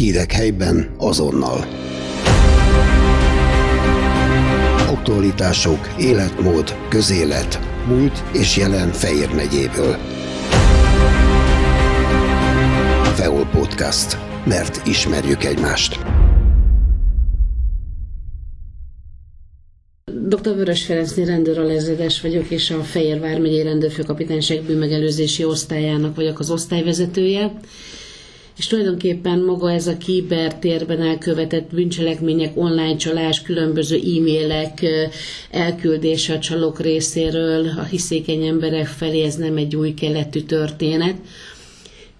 Hírek helyben azonnal. Aktualitások, életmód, közélet, múlt és jelen Fejér megyéből. Feol Podcast. Mert ismerjük egymást. Dr. Vörös Ferencné rendőralezredes vagyok, és a Fejérvár megyei rendőrfőkapitányság bűnmegelőzési osztályának vagyok az osztályvezetője. És tulajdonképpen maga ez a kibertérben elkövetett bűncselekmények, online csalás, különböző e-mailek elküldése a csalók részéről a hiszékeny emberek felé, ez nem egy új keletű történet.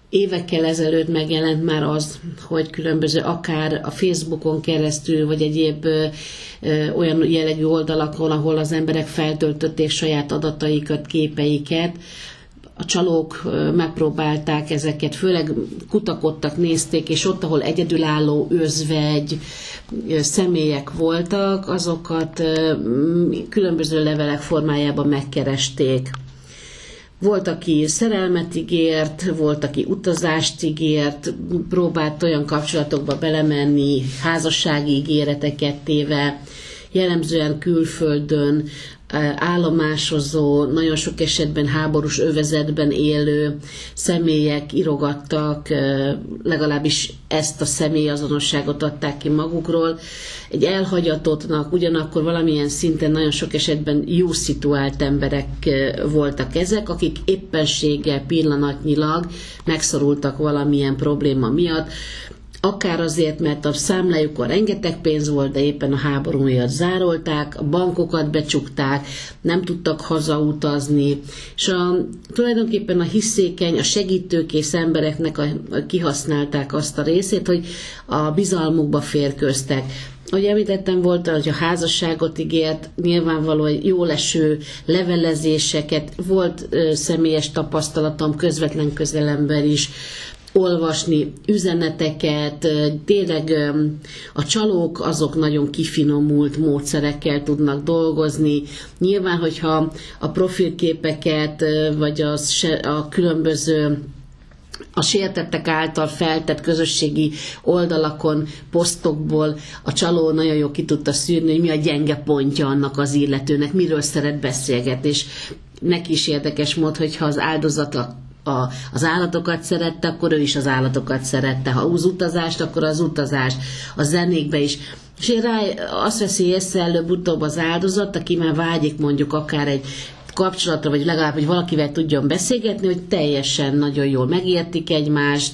Évekkel ezelőtt megjelent már az, hogy különböző akár a Facebookon keresztül, vagy egyéb ö, ö, olyan jellegű oldalakon, ahol az emberek feltöltötték saját adataikat, képeiket, a csalók megpróbálták ezeket, főleg kutakodtak, nézték, és ott, ahol egyedülálló özvegy személyek voltak, azokat különböző levelek formájában megkeresték. Volt, aki szerelmet ígért, volt, aki utazást ígért, próbált olyan kapcsolatokba belemenni, házassági ígéreteket téve, jellemzően külföldön állomásozó, nagyon sok esetben háborús övezetben élő személyek irogattak, legalábbis ezt a személyazonosságot adták ki magukról. Egy elhagyatottnak, ugyanakkor valamilyen szinten nagyon sok esetben jó szituált emberek voltak ezek, akik éppenséggel pillanatnyilag megszorultak valamilyen probléma miatt, akár azért, mert a számlájukon rengeteg pénz volt, de éppen a háború miatt zárolták, a bankokat becsukták, nem tudtak hazautazni, és a, tulajdonképpen a hiszékeny, a segítőkész embereknek a, a, kihasználták azt a részét, hogy a bizalmukba férköztek. Ahogy említettem, volt, hogy a házasságot ígért, nyilvánvaló egy jó leső levelezéseket, volt ö, személyes tapasztalatom közvetlen közelemben is, olvasni üzeneteket, tényleg a csalók azok nagyon kifinomult módszerekkel tudnak dolgozni. Nyilván, hogyha a profilképeket, vagy az, a különböző a sértettek által feltett közösségi oldalakon, posztokból a csaló nagyon jól ki tudta szűrni, hogy mi a gyenge pontja annak az illetőnek, miről szeret beszélgetni, és neki is érdekes mód, hogyha az áldozata a, az állatokat szerette, akkor ő is az állatokat szerette. Ha az utazást, akkor az utazást. A zenékbe is. És én rá azt veszi észre előbb-utóbb az áldozat, aki már vágyik mondjuk akár egy kapcsolatra, vagy legalább, hogy valakivel tudjon beszélgetni, hogy teljesen nagyon jól megértik egymást,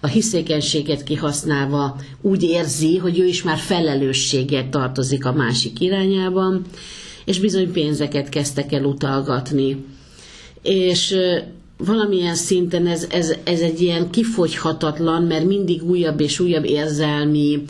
a hiszékenységet kihasználva úgy érzi, hogy ő is már felelősséggel tartozik a másik irányában, és bizony pénzeket kezdtek el utalgatni. És valamilyen szinten ez, ez, ez egy ilyen kifogyhatatlan, mert mindig újabb és újabb érzelmi,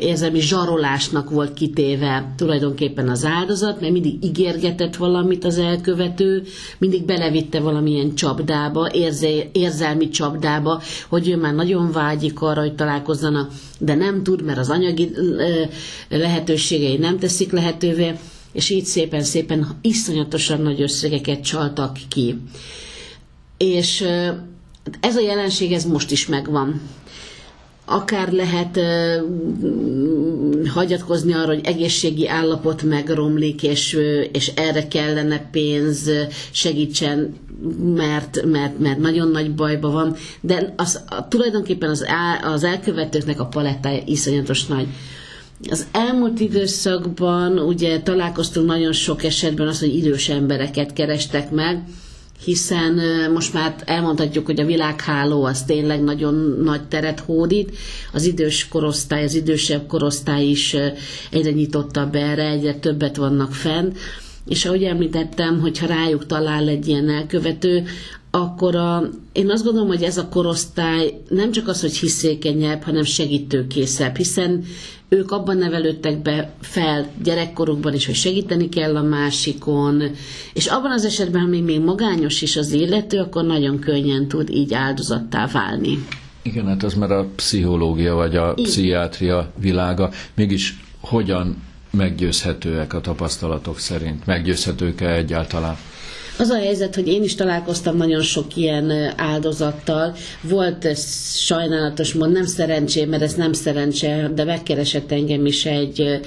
érzelmi zsarolásnak volt kitéve tulajdonképpen az áldozat, mert mindig ígérgetett valamit az elkövető, mindig belevitte valamilyen csapdába, érze, érzelmi csapdába, hogy ő már nagyon vágyik arra, hogy találkozzanak, de nem tud, mert az anyagi lehetőségei nem teszik lehetővé, és így szépen-szépen iszonyatosan nagy összegeket csaltak ki. És ez a jelenség ez most is megvan. Akár lehet hagyatkozni arra, hogy egészségi állapot megromlik, és, és erre kellene pénz segítsen, mert, mert, mert nagyon nagy bajba van, de az, tulajdonképpen az, az elkövetőknek a palettája iszonyatos nagy. Az elmúlt időszakban ugye találkoztunk nagyon sok esetben az, hogy idős embereket kerestek meg, hiszen most már elmondhatjuk, hogy a világháló az tényleg nagyon nagy teret hódít, az idős korosztály, az idősebb korosztály is egyre nyitottabb erre, egyre többet vannak fenn, és ahogy említettem, hogyha rájuk talál egy ilyen elkövető, akkor a, én azt gondolom, hogy ez a korosztály nem csak az, hogy hiszékenyebb, hanem segítőkészebb, hiszen ők abban nevelődtek be fel gyerekkorukban is, hogy segíteni kell a másikon, és abban az esetben, ha még, még magányos is az illető, akkor nagyon könnyen tud így áldozattá válni. Igen, hát az már a pszichológia vagy a Igen. pszichiátria világa. Mégis hogyan meggyőzhetőek a tapasztalatok szerint? Meggyőzhetők-e egyáltalán? Az a helyzet, hogy én is találkoztam nagyon sok ilyen áldozattal. Volt sajnálatos mond, nem szerencsém, mert ez nem szerencse, de megkeresett engem is egy,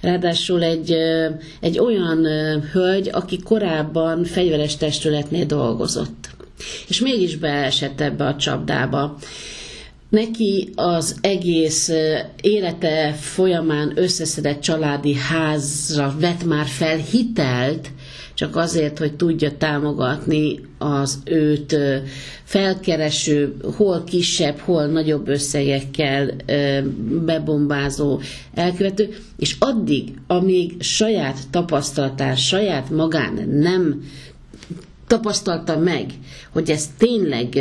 ráadásul egy, egy olyan hölgy, aki korábban fegyveres testületnél dolgozott. És mégis beesett ebbe a csapdába. Neki az egész élete folyamán összeszedett családi házra vett már fel hitelt, csak azért, hogy tudja támogatni az őt felkereső, hol kisebb, hol nagyobb összegekkel bebombázó elkövető, és addig, amíg saját tapasztalatán, saját magán nem tapasztalta meg, hogy ez tényleg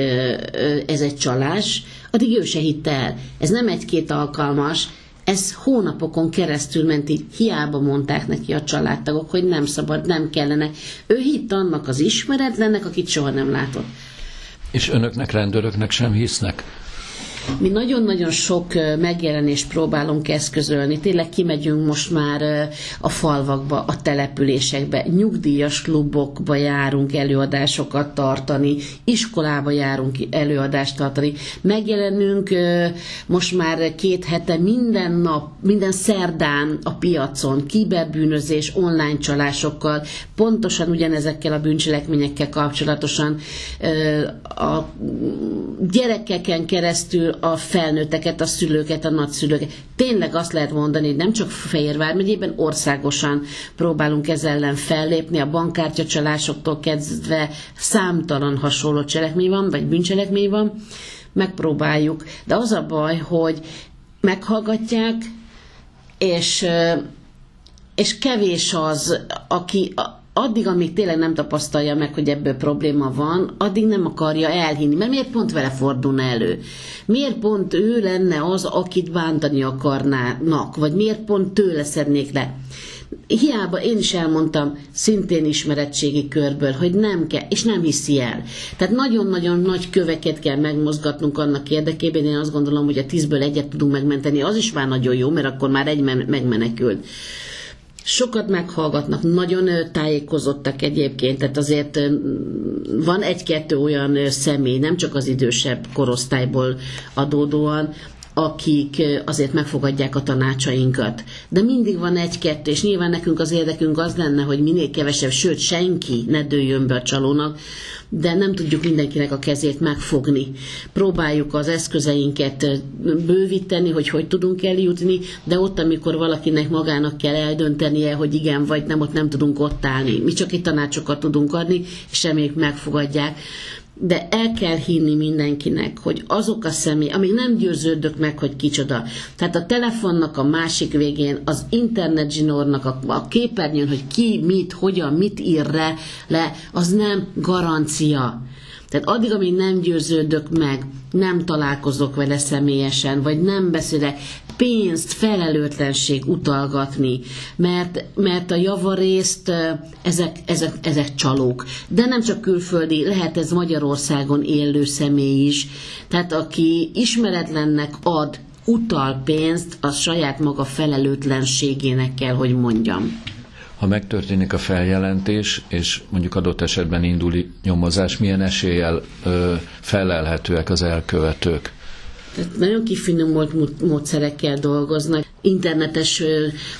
ez egy csalás, addig ő se hitte el. Ez nem egy-két alkalmas, ez hónapokon keresztül ment így, hiába mondták neki a családtagok, hogy nem szabad, nem kellene. Ő hitt annak az ismeretlennek, akit soha nem látott. És önöknek, rendőröknek sem hisznek? Mi nagyon-nagyon sok megjelenést próbálunk eszközölni. Tényleg kimegyünk most már a falvakba, a településekbe, nyugdíjas klubokba járunk előadásokat tartani, iskolába járunk előadást tartani. Megjelenünk most már két hete minden nap, minden szerdán a piacon, kiberbűnözés, online csalásokkal, pontosan ugyanezekkel a bűncselekményekkel kapcsolatosan a gyerekeken keresztül a felnőtteket, a szülőket, a nagyszülőket. Tényleg azt lehet mondani, hogy nem csak Fehérvár megyében, országosan próbálunk ezzel ellen fellépni, a bankkártya csalásoktól kezdve számtalan hasonló cselekmény van, vagy bűncselekmény van, megpróbáljuk. De az a baj, hogy meghallgatják, és, és kevés az, aki, addig, amíg tényleg nem tapasztalja meg, hogy ebből probléma van, addig nem akarja elhinni. Mert miért pont vele fordulna elő? Miért pont ő lenne az, akit bántani akarnának? Vagy miért pont tőle szednék le? Hiába én is elmondtam, szintén ismeretségi körből, hogy nem kell, és nem hiszi el. Tehát nagyon-nagyon nagy köveket kell megmozgatnunk annak érdekében, én azt gondolom, hogy a tízből egyet tudunk megmenteni, az is már nagyon jó, mert akkor már egy megmenekült sokat meghallgatnak, nagyon tájékozottak egyébként, tehát azért van egy-kettő olyan személy, nem csak az idősebb korosztályból adódóan, akik azért megfogadják a tanácsainkat. De mindig van egy-kettő, és nyilván nekünk az érdekünk az lenne, hogy minél kevesebb, sőt senki ne dőljön be a csalónak, de nem tudjuk mindenkinek a kezét megfogni. Próbáljuk az eszközeinket bővíteni, hogy hogy tudunk eljutni, de ott, amikor valakinek magának kell eldöntenie, hogy igen vagy nem, ott nem tudunk ott állni. Mi csak egy tanácsokat tudunk adni, és reméljük megfogadják de el kell hinni mindenkinek, hogy azok a személy, amíg nem győződök meg, hogy kicsoda. Tehát a telefonnak a másik végén, az internet zsinórnak a, a képernyőn, hogy ki, mit, hogyan, mit ír le, le, az nem garancia. Tehát addig, amíg nem győződök meg, nem találkozok vele személyesen, vagy nem beszélek, pénzt, felelőtlenség utalgatni, mert, mert a javarészt ezek, ezek, ezek csalók. De nem csak külföldi, lehet ez Magyarországon élő személy is. Tehát aki ismeretlennek ad, utal pénzt, az saját maga felelőtlenségének kell, hogy mondjam ha megtörténik a feljelentés, és mondjuk adott esetben indul nyomozás, milyen eséllyel ö, felelhetőek az elkövetők? Tehát nagyon kifinomult módszerekkel dolgoznak. Internetes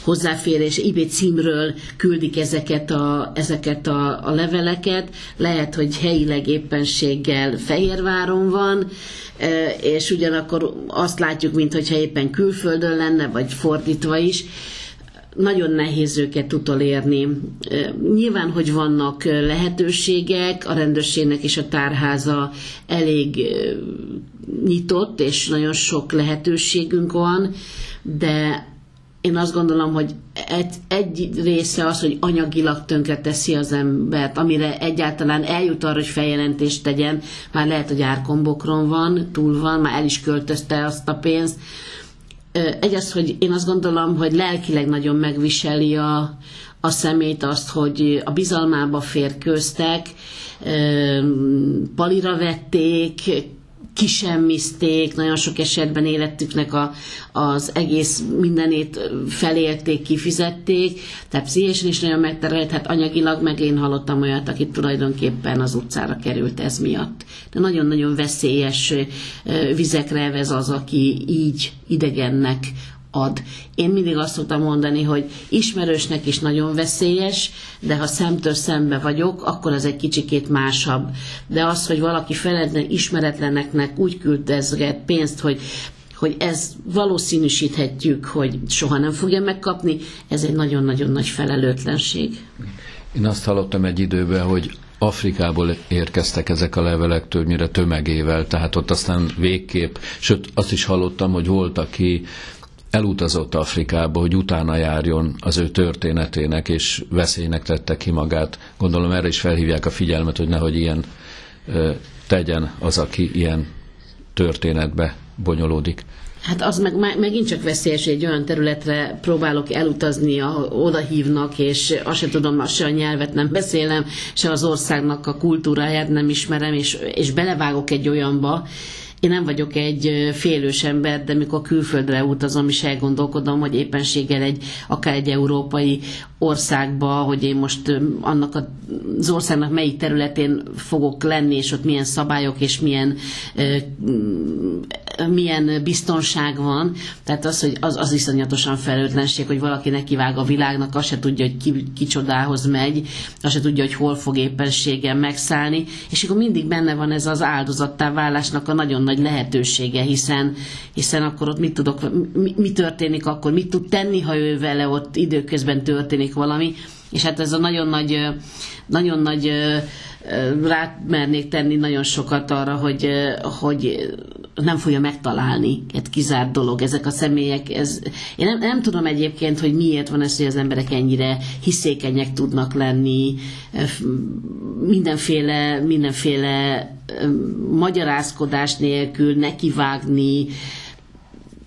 hozzáférés, eBay címről küldik ezeket a, ezeket a, a leveleket. Lehet, hogy helyileg éppenséggel Fehérváron van, és ugyanakkor azt látjuk, mintha éppen külföldön lenne, vagy fordítva is nagyon nehéz őket utolérni. Nyilván, hogy vannak lehetőségek, a rendőrségnek és a tárháza elég nyitott, és nagyon sok lehetőségünk van, de én azt gondolom, hogy egy, egy része az, hogy anyagilag tönkre teszi az embert, amire egyáltalán eljut arra, hogy feljelentést tegyen, már lehet, hogy árkombokron van, túl van, már el is költözte azt a pénzt, egy az, hogy én azt gondolom, hogy lelkileg nagyon megviseli a, a szemét azt, hogy a bizalmába férkőztek, palira vették, kisemmizték, nagyon sok esetben életüknek a, az egész mindenét felélték, kifizették, tehát pszichésen is nagyon megterelt, hát anyagilag meg én hallottam olyat, aki tulajdonképpen az utcára került ez miatt. De nagyon-nagyon veszélyes vizekre ez az, aki így idegennek ad. Én mindig azt szoktam mondani, hogy ismerősnek is nagyon veszélyes, de ha szemtől szembe vagyok, akkor az egy kicsikét másabb. De az, hogy valaki feledne ismeretleneknek úgy küldezget pénzt, hogy hogy ez valószínűsíthetjük, hogy soha nem fogja megkapni, ez egy nagyon-nagyon nagy felelőtlenség. Én azt hallottam egy időben, hogy Afrikából érkeztek ezek a levelek többnyire tömegével, tehát ott aztán végképp, sőt azt is hallottam, hogy volt, aki elutazott Afrikába, hogy utána járjon az ő történetének, és veszélynek tette ki magát. Gondolom erre is felhívják a figyelmet, hogy nehogy ilyen tegyen az, aki ilyen történetbe bonyolódik. Hát az meg, megint csak veszélyes, hogy egy olyan területre próbálok elutazni, oda hívnak, és azt sem tudom, se a nyelvet nem beszélem, se az országnak a kultúráját nem ismerem, és, és belevágok egy olyanba, én nem vagyok egy félős ember, de mikor külföldre utazom, is elgondolkodom, hogy éppenséggel egy, akár egy európai országba, hogy én most annak az országnak melyik területén fogok lenni, és ott milyen szabályok és milyen, milyen biztonság van. Tehát az, hogy az, az iszonyatosan felelőtlenség, hogy valaki nekivág a világnak, azt se tudja, hogy ki, ki csodához megy, azt se tudja, hogy hol fog éppenséggel megszállni, és akkor mindig benne van ez az áldozattá válásnak a nagyon nagy lehetősége, hiszen, hiszen akkor ott mit tudok, mi, mi történik akkor, mit tud tenni, ha ő vele ott időközben történik valami, és hát ez a nagyon nagy, nagyon nagy rá mernék tenni nagyon sokat arra, hogy, hogy nem fogja megtalálni. egy kizárt dolog. Ezek a személyek, ez, én nem, nem tudom egyébként, hogy miért van ez, hogy az emberek ennyire hiszékenyek tudnak lenni, mindenféle, mindenféle magyarázkodás nélkül nekivágni,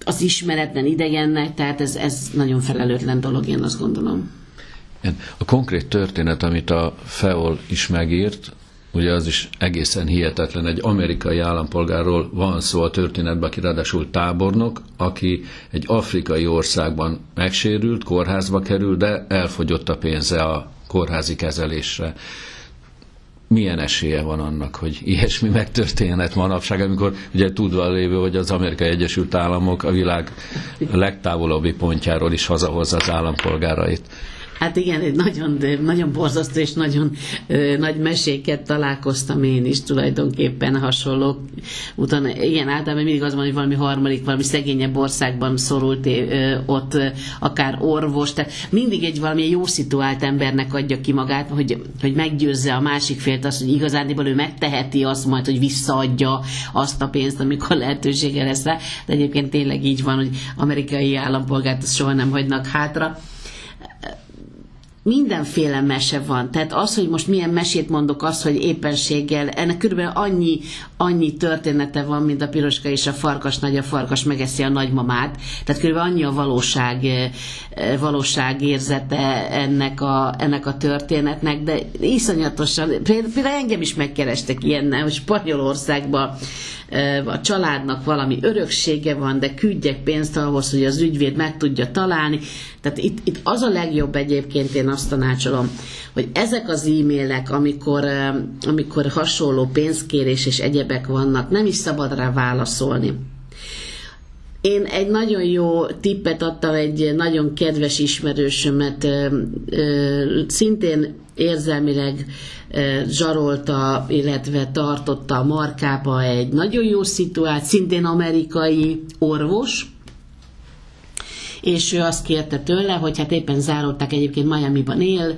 az ismeretlen idegennek, tehát ez, ez nagyon felelőtlen dolog, én azt gondolom. A konkrét történet, amit a FEOL is megírt, ugye az is egészen hihetetlen. Egy amerikai állampolgárról van szó a történetben, aki ráadásul tábornok, aki egy afrikai országban megsérült, kórházba került, de elfogyott a pénze a kórházi kezelésre. Milyen esélye van annak, hogy ilyesmi megtörténhet manapság, amikor ugye tudva lévő, hogy az Amerikai Egyesült Államok a világ legtávolabbi pontjáról is hazahozza az állampolgárait? Hát igen, egy nagyon, nagyon borzasztó és nagyon ö, nagy meséket találkoztam én is tulajdonképpen hasonló utána. Igen, általában mindig az van, hogy valami harmadik, valami szegényebb országban szorult ö, ott ö, akár orvos, tehát mindig egy valami jó szituált embernek adja ki magát, hogy, hogy meggyőzze a másik félt azt, hogy igazándiból ő megteheti azt majd, hogy visszaadja azt a pénzt, amikor lehetősége lesz rá. De egyébként tényleg így van, hogy amerikai állampolgárt soha nem hagynak hátra mindenféle mese van. Tehát az, hogy most milyen mesét mondok, az, hogy éppenséggel, ennek körülbelül annyi, annyi története van, mint a piroska és a farkas, nagy a farkas megeszi a nagymamát. Tehát körülbelül annyi a valóság, valóság érzete ennek a, ennek a történetnek, de iszonyatosan, például engem is megkerestek ilyennel, hogy Spanyolországban a családnak valami öröksége van, de küldjek pénzt ahhoz, hogy az ügyvéd meg tudja találni. Tehát itt, itt az a legjobb egyébként, én azt tanácsolom, hogy ezek az e-mailek, amikor, amikor hasonló pénzkérés és egyebek vannak, nem is szabad rá válaszolni. Én egy nagyon jó tippet adtam egy nagyon kedves ismerősömet, szintén érzelmileg zsarolta, illetve tartotta a markába egy nagyon jó szituáció, szintén amerikai orvos, és ő azt kérte tőle, hogy hát éppen zárolták egyébként Miami-ban él,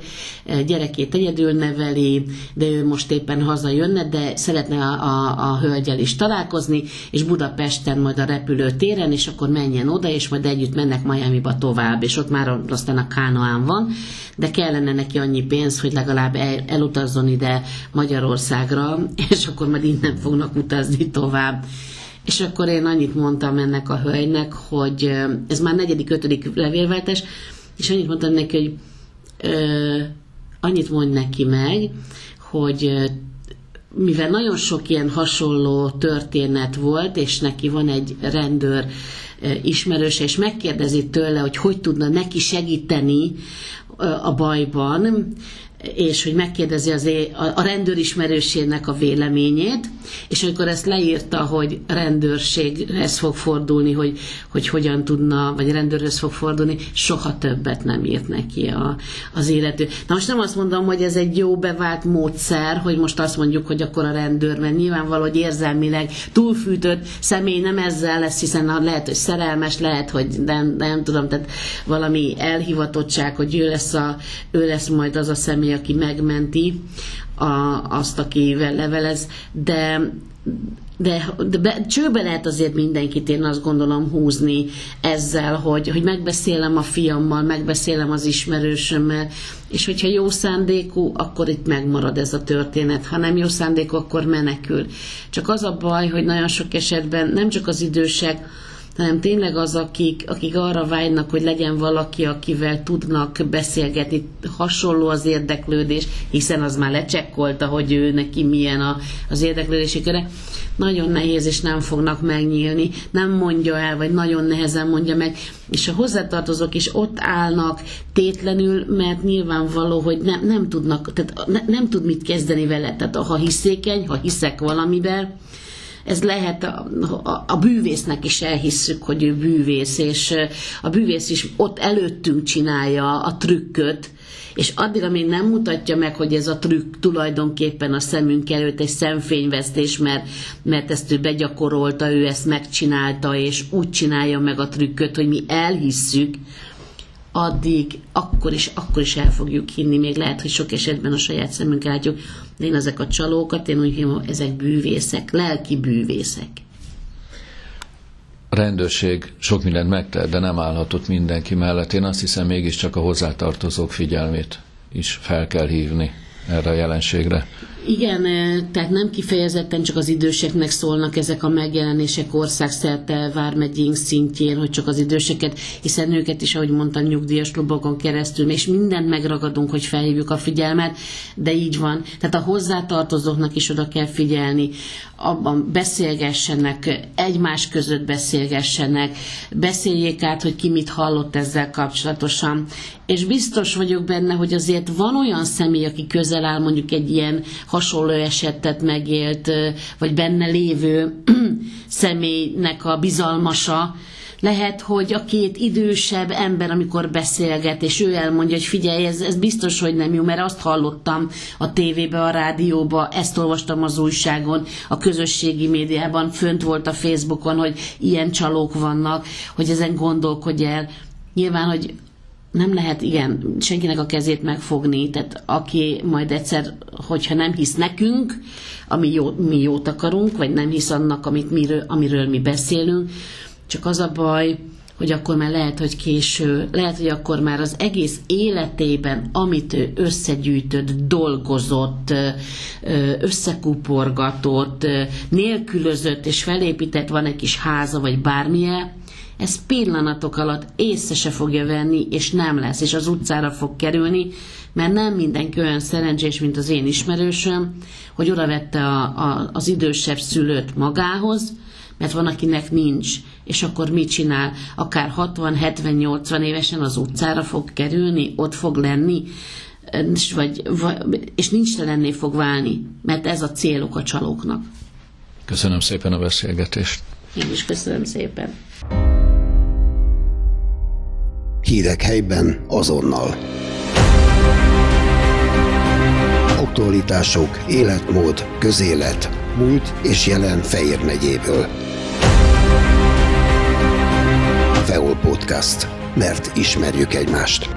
gyerekét egyedül neveli, de ő most éppen hazajönne, de szeretne a, a, a hölgyel is találkozni, és Budapesten majd a repülőtéren, és akkor menjen oda, és majd együtt mennek Miami-ba tovább, és ott már aztán a Kánoán van, de kellene neki annyi pénz, hogy legalább el, elutazzon ide Magyarországra, és akkor majd innen fognak utazni tovább. És akkor én annyit mondtam ennek a hölgynek, hogy ez már negyedik, ötödik levélváltás, és annyit mondtam neki, hogy ö, annyit mondj neki meg, hogy mivel nagyon sok ilyen hasonló történet volt, és neki van egy rendőr ismerőse, és megkérdezi tőle, hogy hogy tudna neki segíteni a bajban, és hogy megkérdezi az é- a rendőr ismerősének a véleményét, és amikor ezt leírta, hogy rendőrséghez fog fordulni, hogy, hogy hogyan tudna, vagy rendőrhöz fog fordulni, soha többet nem írt neki a, az élető. Na most nem azt mondom, hogy ez egy jó bevált módszer, hogy most azt mondjuk, hogy akkor a rendőr, mert nyilvánvaló, hogy érzelmileg túlfűtött személy nem ezzel lesz, hiszen lehet, hogy szerelmes, lehet, hogy nem, nem tudom, tehát valami elhivatottság, hogy ő lesz, a, ő lesz majd az a személy, aki megmenti a, azt, akivel levelez, de de, de be, csőbe lehet azért mindenkit, én azt gondolom húzni ezzel, hogy, hogy megbeszélem a fiammal, megbeszélem az ismerősömmel, és hogyha jó szándékú, akkor itt megmarad ez a történet. Ha nem jó szándékú, akkor menekül. Csak az a baj, hogy nagyon sok esetben nem csak az idősek, hanem tényleg az, akik, akik arra vágynak, hogy legyen valaki, akivel tudnak beszélgetni, hasonló az érdeklődés, hiszen az már lecsekkolta, hogy ő neki milyen a, az érdeklődési köre. Nagyon nehéz, és nem fognak megnyílni, nem mondja el, vagy nagyon nehezen mondja meg, és a hozzátartozók is ott állnak tétlenül, mert nyilvánvaló, hogy nem, nem tudnak, tehát ne, nem tud mit kezdeni vele. Tehát ha hiszékeny, ha hiszek valamiben, ez lehet a, a, a bűvésznek is elhisszük, hogy ő bűvész, és a bűvész is ott előttünk csinálja a trükköt, és addig, amíg nem mutatja meg, hogy ez a trükk tulajdonképpen a szemünk előtt egy szemfényvesztés, mert, mert ezt ő begyakorolta, ő ezt megcsinálta, és úgy csinálja meg a trükköt, hogy mi elhisszük, addig akkor is, akkor is el fogjuk hinni, még lehet, hogy sok esetben a saját szemünk látjuk, de én ezek a csalókat, én úgy hívom, ezek bűvészek, lelki bűvészek. A rendőrség sok mindent megtett, de nem állhatott mindenki mellett. Én azt hiszem, mégiscsak a hozzátartozók figyelmét is fel kell hívni erre a jelenségre. Igen, tehát nem kifejezetten csak az időseknek szólnak ezek a megjelenések országszerte vármegyénk szintjén, hogy csak az időseket, hiszen őket is, ahogy mondtam, nyugdíjas klubokon keresztül, és mindent megragadunk, hogy felhívjuk a figyelmet, de így van. Tehát a hozzátartozóknak is oda kell figyelni, abban beszélgessenek, egymás között beszélgessenek, beszéljék át, hogy ki mit hallott ezzel kapcsolatosan. És biztos vagyok benne, hogy azért van olyan személy, aki közel áll mondjuk egy ilyen hasonló esetet megélt, vagy benne lévő személynek a bizalmasa, lehet, hogy a két idősebb ember, amikor beszélget, és ő elmondja, hogy figyelj, ez, ez biztos, hogy nem jó, mert azt hallottam a tévébe, a rádióba, ezt olvastam az újságon, a közösségi médiában, fönt volt a Facebookon, hogy ilyen csalók vannak, hogy ezen gondolkodj el. Nyilván, hogy nem lehet, igen, senkinek a kezét megfogni, tehát aki majd egyszer, hogyha nem hisz nekünk, ami jó, mi jót akarunk, vagy nem hisz annak, amit miről, amiről mi beszélünk, csak az a baj, hogy akkor már lehet, hogy késő, lehet, hogy akkor már az egész életében, amit ő összegyűjtött, dolgozott, összekuporgatott, nélkülözött és felépített, van egy kis háza, vagy bármilyen, ez pillanatok alatt észre se fogja venni, és nem lesz, és az utcára fog kerülni, mert nem mindenki olyan szerencsés, mint az én ismerősöm, hogy oda vette a, a, az idősebb szülőt magához, mert van, akinek nincs, és akkor mit csinál? Akár 60-70-80 évesen az utcára fog kerülni, ott fog lenni, és, vagy, vagy, és nincs lenné fog válni, mert ez a célok a csalóknak. Köszönöm szépen a beszélgetést. Én is köszönöm szépen. Hírek helyben azonnal. Aktualitások, életmód, közélet, múlt és jelen Fejér megyéből. Feol Podcast. Mert ismerjük egymást.